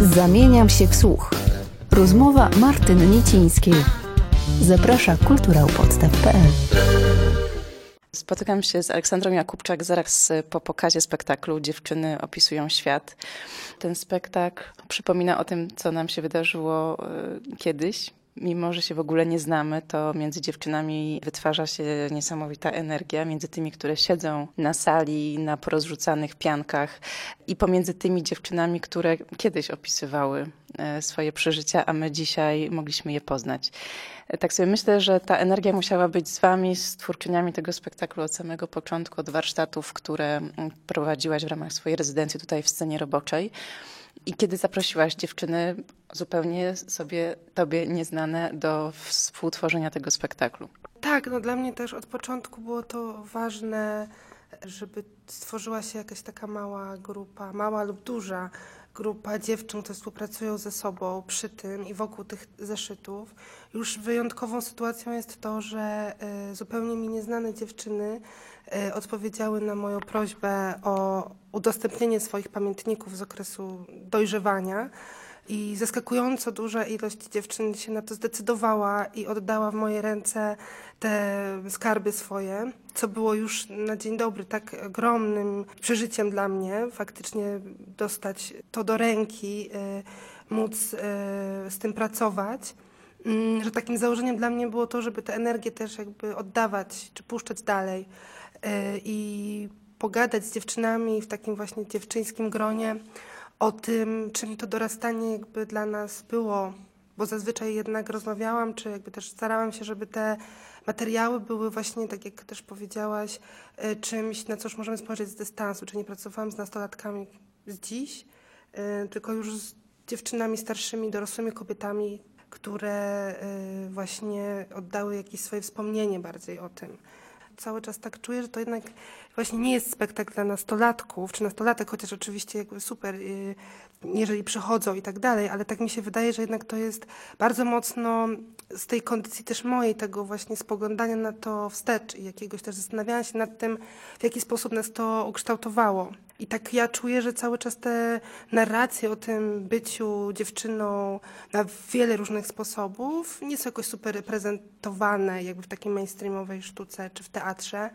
Zamieniam się w słuch. Rozmowa Martyn Niecińskiej. Zaprasza kulturałpodstaw.pl Spotykam się z Aleksandrą Jakubczak zaraz po pokazie spektaklu Dziewczyny opisują świat. Ten spektakl przypomina o tym, co nam się wydarzyło y, kiedyś. Mimo, że się w ogóle nie znamy, to między dziewczynami wytwarza się niesamowita energia, między tymi, które siedzą na sali, na porozrzucanych piankach i pomiędzy tymi dziewczynami, które kiedyś opisywały e, swoje przeżycia, a my dzisiaj mogliśmy je poznać. Tak sobie myślę, że ta energia musiała być z Wami, z twórczyniami tego spektaklu od samego początku, od warsztatów, które prowadziłaś w ramach swojej rezydencji tutaj w scenie roboczej. I kiedy zaprosiłaś dziewczyny zupełnie sobie tobie nieznane do współtworzenia tego spektaklu? Tak, no dla mnie też od początku było to ważne, żeby stworzyła się jakaś taka mała grupa, mała lub duża grupa dziewczyn, które współpracują ze sobą przy tym i wokół tych zeszytów. Już wyjątkową sytuacją jest to, że y, zupełnie mi nieznane dziewczyny y, odpowiedziały na moją prośbę o udostępnienie swoich pamiętników z okresu dojrzewania. I zaskakująco duża ilość dziewczyn się na to zdecydowała i oddała w moje ręce te skarby swoje, co było już na dzień dobry tak ogromnym przeżyciem dla mnie, faktycznie dostać to do ręki, y, móc y, z tym pracować. Mm, że takim założeniem dla mnie było to, żeby tę energię też jakby oddawać, czy puszczać dalej y, i pogadać z dziewczynami w takim właśnie dziewczyńskim gronie o tym, czym to dorastanie jakby dla nas było, bo zazwyczaj jednak rozmawiałam, czy jakby też starałam się, żeby te materiały były właśnie, tak jak też powiedziałaś, e, czymś, na co już możemy spojrzeć z dystansu, czy nie pracowałam z nastolatkami z dziś, e, tylko już z dziewczynami starszymi, dorosłymi kobietami, które e, właśnie oddały jakieś swoje wspomnienie bardziej o tym cały czas tak czuję, że to jednak właśnie nie jest spektakl dla nastolatków, czy nastolatek, chociaż oczywiście jakby super, y, jeżeli przychodzą i tak dalej, ale tak mi się wydaje, że jednak to jest bardzo mocno z tej kondycji też mojej, tego właśnie spoglądania na to wstecz i jakiegoś też zastanawiania się nad tym, w jaki sposób nas to ukształtowało. I tak ja czuję, że cały czas te narracje o tym byciu dziewczyną na wiele różnych sposobów nie są jakoś super reprezentowane jakby w takiej mainstreamowej sztuce czy w teatrze.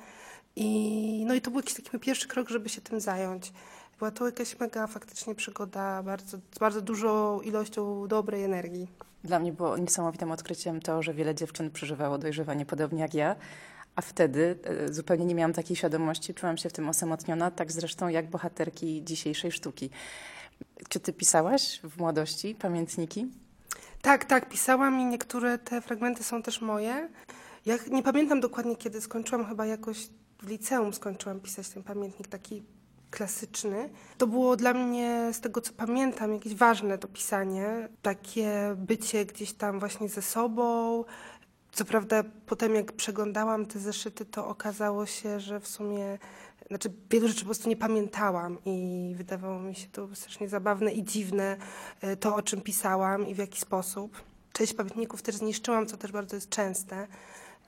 I, no i to był jakiś taki pierwszy krok, żeby się tym zająć. Była to jakaś mega faktycznie przygoda bardzo, z bardzo dużą ilością dobrej energii. Dla mnie było niesamowitym odkryciem to, że wiele dziewczyn przeżywało dojrzewanie podobnie jak ja, a wtedy e, zupełnie nie miałam takiej świadomości, czułam się w tym osamotniona, tak zresztą jak bohaterki dzisiejszej sztuki. Czy ty pisałaś w młodości pamiętniki? Tak, tak, pisałam i niektóre te fragmenty są też moje. Ja nie pamiętam dokładnie, kiedy skończyłam, chyba jakoś w liceum skończyłam pisać ten pamiętnik taki klasyczny. To było dla mnie, z tego co pamiętam, jakieś ważne to pisanie. Takie bycie gdzieś tam właśnie ze sobą, co prawda potem jak przeglądałam te zeszyty, to okazało się, że w sumie znaczy wielu rzeczy po prostu nie pamiętałam i wydawało mi się to strasznie zabawne i dziwne e, to, o czym pisałam i w jaki sposób. Część pamiętników też zniszczyłam, co też bardzo jest częste.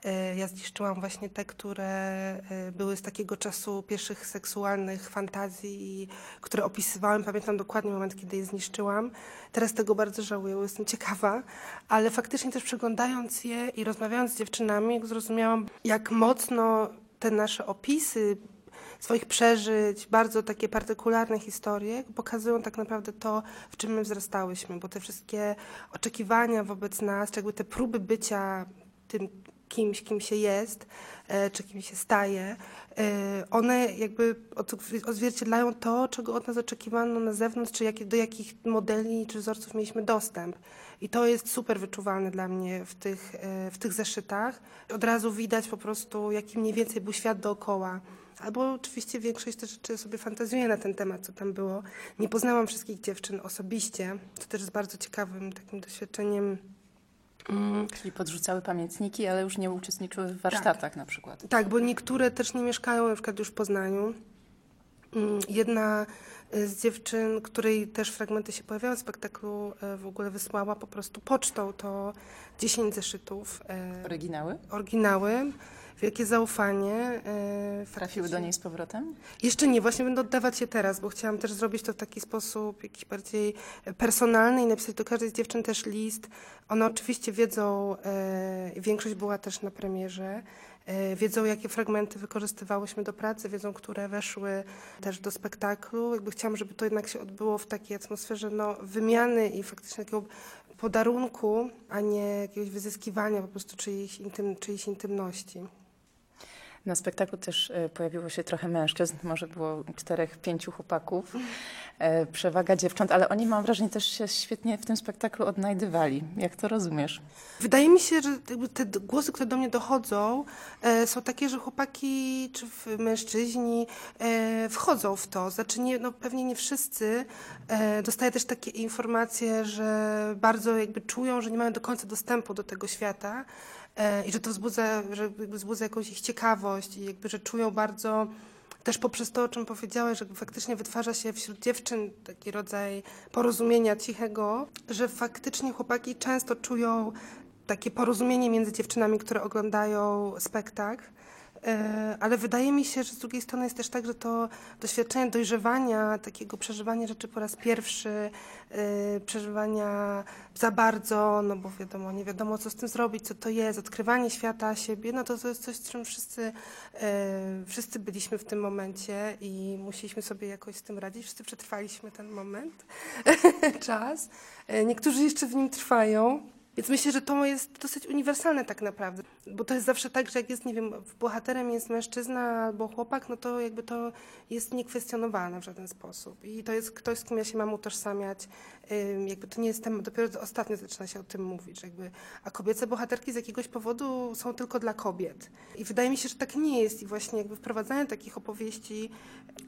E, ja zniszczyłam właśnie te, które e, były z takiego czasu pierwszych seksualnych fantazji, które opisywałam. Pamiętam dokładnie moment, kiedy je zniszczyłam. Teraz tego bardzo żałuję, bo jestem ciekawa, ale faktycznie też przeglądając je i rozmawiając z dziewczynami, zrozumiałam, jak mocno te nasze opisy swoich przeżyć, bardzo takie partykularne historie pokazują tak naprawdę to, w czym my wzrastałyśmy, bo te wszystkie oczekiwania wobec nas, czy jakby te próby bycia tym kimś, kim się jest, e, czy kim się staje, e, one jakby odzwierciedlają to, czego od nas oczekiwano na zewnątrz, czy do jakich modeli czy wzorców mieliśmy dostęp. I to jest super wyczuwalne dla mnie w tych, e, w tych zeszytach. Od razu widać po prostu, jaki mniej więcej był świat dookoła. Albo oczywiście większość też rzeczy sobie fantazjuję na ten temat, co tam było. Nie poznałam wszystkich dziewczyn osobiście, co też jest bardzo ciekawym takim doświadczeniem. Czyli podrzucały pamiętniki, ale już nie uczestniczyły w warsztatach tak. na przykład. Tak, bo niektóre też nie mieszkają na przykład już w Poznaniu. Mm, jedna z dziewczyn, której też fragmenty się pojawiały w spektaklu, e, w ogóle wysłała po prostu pocztą to 10 zeszytów. e, Oryginały? Oryginały. Wielkie zaufanie. E, Trafiły do niej z powrotem? Jeszcze nie, właśnie będę oddawać je teraz, bo chciałam też zrobić to w taki sposób jakiś bardziej personalny i napisać do każdej z dziewczyn też list. One oczywiście wiedzą, większość była też na premierze, E, wiedzą, jakie fragmenty wykorzystywałyśmy do pracy, wiedzą, które weszły też do spektaklu. Jakby chciałam, żeby to jednak się odbyło w takiej atmosferze no, wymiany i faktycznie takiego podarunku, a nie jakiegoś wyzyskiwania po prostu czyjejś, intym, czyjejś intymności. Na spektaklu też e, pojawiło się trochę mężczyzn, może było czterech, pięciu chłopaków, e, przewaga dziewcząt, ale oni mam wrażenie też się świetnie w tym spektaklu odnajdywali. Jak to rozumiesz? Wydaje mi się, że te głosy, które do mnie dochodzą, e, są takie, że chłopaki czy mężczyźni wchodzą w to. Znaczy nie, no pewnie nie wszyscy. Dostaję też takie informacje, że bardzo jakby czują, że nie mają do końca dostępu do tego świata i że to wzbudza, że wzbudza jakąś ich ciekawość i jakby, że czują bardzo też poprzez to, o czym powiedziałeś, że faktycznie wytwarza się wśród dziewczyn taki rodzaj porozumienia cichego, że faktycznie chłopaki często czują takie porozumienie między dziewczynami, które oglądają spektakl. E, ale wydaje mi się, że z drugiej strony jest też tak, że to doświadczenie dojrzewania, takiego przeżywania rzeczy po raz pierwszy, e, przeżywania za bardzo, no bo wiadomo, nie wiadomo co z tym zrobić, co to jest, odkrywanie świata siebie, no to to jest coś, z czym wszyscy, e, wszyscy byliśmy w tym momencie i musieliśmy sobie jakoś z tym radzić. Wszyscy przetrwaliśmy ten moment, czas. Niektórzy jeszcze w nim trwają. Więc myślę, że to jest dosyć uniwersalne tak naprawdę, bo to jest zawsze tak, że jak jest, nie wiem, bohaterem jest mężczyzna albo chłopak, no to jakby to jest niekwestionowane w żaden sposób. I to jest ktoś, z kim ja się mam utożsamiać. Jakby to nie jest temat, dopiero ostatnio zaczyna się o tym mówić, jakby, a kobiece bohaterki z jakiegoś powodu są tylko dla kobiet. I wydaje mi się, że tak nie jest i właśnie jakby wprowadzanie takich opowieści,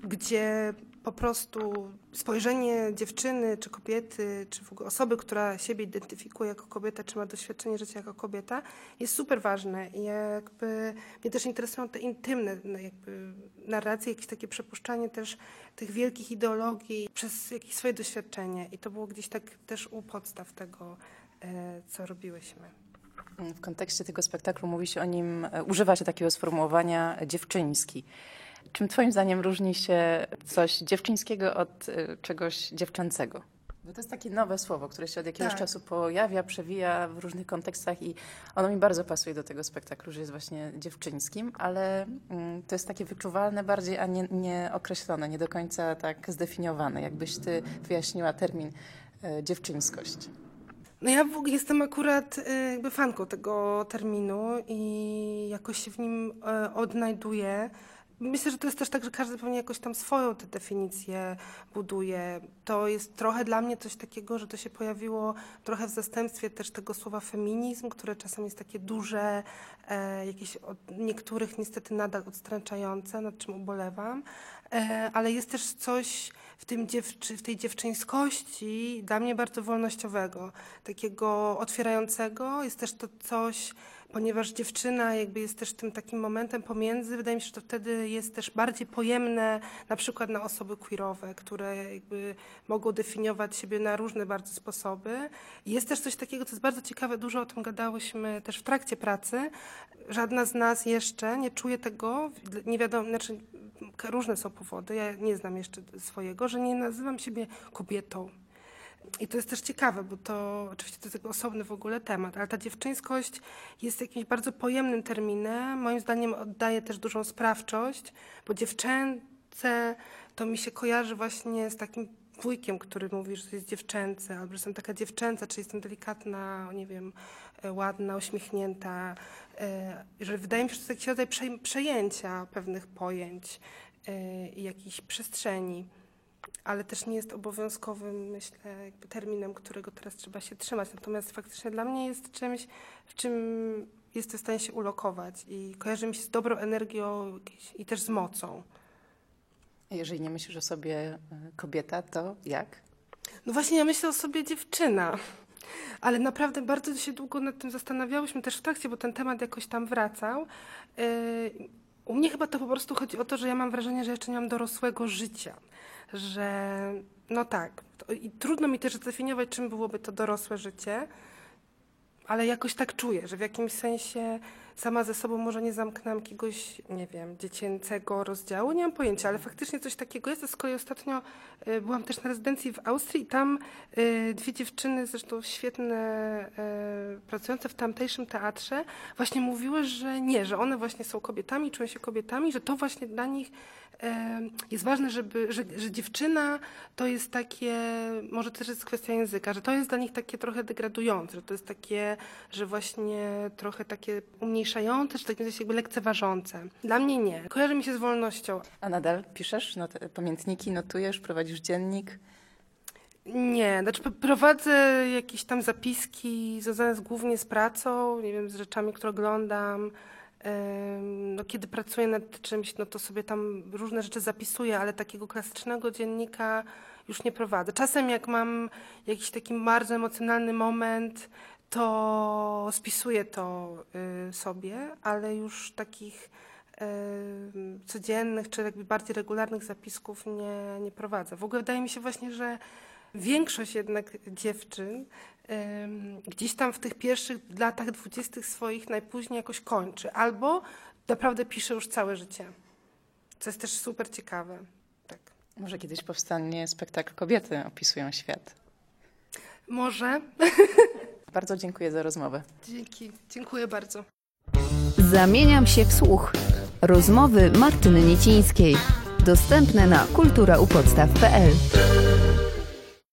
gdzie po prostu spojrzenie dziewczyny, czy kobiety, czy w ogóle osoby, która siebie identyfikuje jako kobieta, czy ma doświadczenie życia jako kobieta, jest super ważne. I jakby mnie też interesują te intymne no jakby narracje, jakieś takie przepuszczanie też tych wielkich ideologii przez jakieś swoje doświadczenie. I to było gdzieś tak też u podstaw tego, e, co robiłyśmy. W kontekście tego spektaklu mówi się o nim, e, używa się takiego sformułowania dziewczyński. Czym Twoim zdaniem różni się coś dziewczyńskiego od y, czegoś dziewczęcego? Bo to jest takie nowe słowo, które się od jakiegoś tak. czasu pojawia, przewija w różnych kontekstach i ono mi bardzo pasuje do tego spektaklu, że jest właśnie dziewczyńskim, ale mm, to jest takie wyczuwalne bardziej, a nie, nie określone, nie do końca tak zdefiniowane. Jakbyś ty wyjaśniła termin y, dziewczyńskość. No ja jestem akurat y, jakby fanką tego terminu i jakoś się w nim y, odnajduję. Myślę, że to jest też tak, że każdy pewnie jakoś tam swoją tę definicję buduje. To jest trochę dla mnie coś takiego, że to się pojawiło trochę w zastępstwie też tego słowa feminizm, które czasem jest takie duże, e, jakieś od niektórych niestety nadal odstręczające, nad czym ubolewam, ale jest też coś w, tym dziewczy, w tej dziewczyńskości dla mnie bardzo wolnościowego, takiego otwierającego. Jest też to coś ponieważ dziewczyna jakby jest też tym takim momentem pomiędzy, wydaje mi się, że to wtedy jest też bardziej pojemne na przykład na osoby queerowe, które jakby mogą definiować siebie na różne bardzo sposoby. Jest też coś takiego, co jest bardzo ciekawe, dużo o tym gadałyśmy też w trakcie pracy. Żadna z nas jeszcze nie czuje tego, nie wiadomo, znaczy różne są powody, ja nie znam jeszcze swojego, że nie nazywam siebie kobietą i to jest też ciekawe, bo to oczywiście to jest osobny w ogóle temat, ale ta dziewczyńskość jest jakimś bardzo pojemnym terminem. Moim zdaniem oddaje też dużą sprawczość, bo dziewczęce to mi się kojarzy właśnie z takim wujkiem, który mówi, że jest dziewczęce, albo że jestem taka dziewczęca, czy jestem delikatna, nie wiem, e, ładna, uśmiechnięta. E, że wydaje mi się, że to jest jakiś rodzaj przejęcia pewnych pojęć jakiejś przestrzeni ale też nie jest obowiązkowym, myślę, terminem, którego teraz trzeba się trzymać. Natomiast faktycznie dla mnie jest czymś, w czym jestem w stanie się ulokować i kojarzy mi się z dobrą energią i też z mocą. Jeżeli nie myślisz o sobie e, kobieta, to jak? No właśnie, ja myślę o sobie dziewczyna. Ale naprawdę bardzo się długo nad tym zastanawiałyśmy też w trakcie, bo ten temat jakoś tam wracał. Yy, U mnie chyba to po prostu chodzi o to, że ja mam wrażenie, że jeszcze nie mam dorosłego życia. Że no tak. I trudno mi też zdefiniować, czym byłoby to dorosłe życie, ale jakoś tak czuję, że w jakimś sensie sama ze sobą może nie zamknęłam jakiegoś, nie wiem, dziecięcego rozdziału, nie mam pojęcia, ale faktycznie coś takiego jest. Z kolei ostatnio y, byłam też na rezydencji w Austrii i tam y, dwie dziewczyny, zresztą świetne, y, pracujące w tamtejszym teatrze, właśnie mówiły, że nie, że one właśnie są kobietami, czują się kobietami, że to właśnie dla nich jest ważne, żeby, że, że dziewczyna to jest takie, może też jest kwestia języka, że to jest dla nich takie trochę degradujące, że to jest takie, że właśnie trochę takie umniejszające, czy takie jakby lekceważące. Dla mnie nie. Kojarzy mi się z wolnością. A nadal piszesz not pamiętniki, notujesz, prowadzisz dziennik? Nie, znaczy prowadzę jakieś tam zapiski związane z, głównie z pracą, nie wiem, z rzeczami, które oglądam, no, kiedy pracuję nad czymś, no to sobie tam różne rzeczy zapisuję, ale takiego klasycznego dziennika już nie prowadzę. Czasem jak mam jakiś taki bardzo emocjonalny moment, to spisuję to y, sobie, ale już takich codziennych czy jakby bardziej regularnych zapisków nie, nie prowadzę. W ogóle wydaje mi się właśnie, że większość jednak dziewczyn gdzieś tam w tych pierwszych latach dwudziestych swoich najpóźniej jakoś kończy, albo naprawdę pisze już całe życie, co jest też super ciekawe. Tak. Może kiedyś powstanie spektakl Kobiety opisują świat. Może. Bardzo dziękuję za rozmowę. Dzięki, dziękuję bardzo. Zamieniam się w słuch. Rozmowy Martyny Niecińskiej. Dostępne na kulturaupodstaw.pl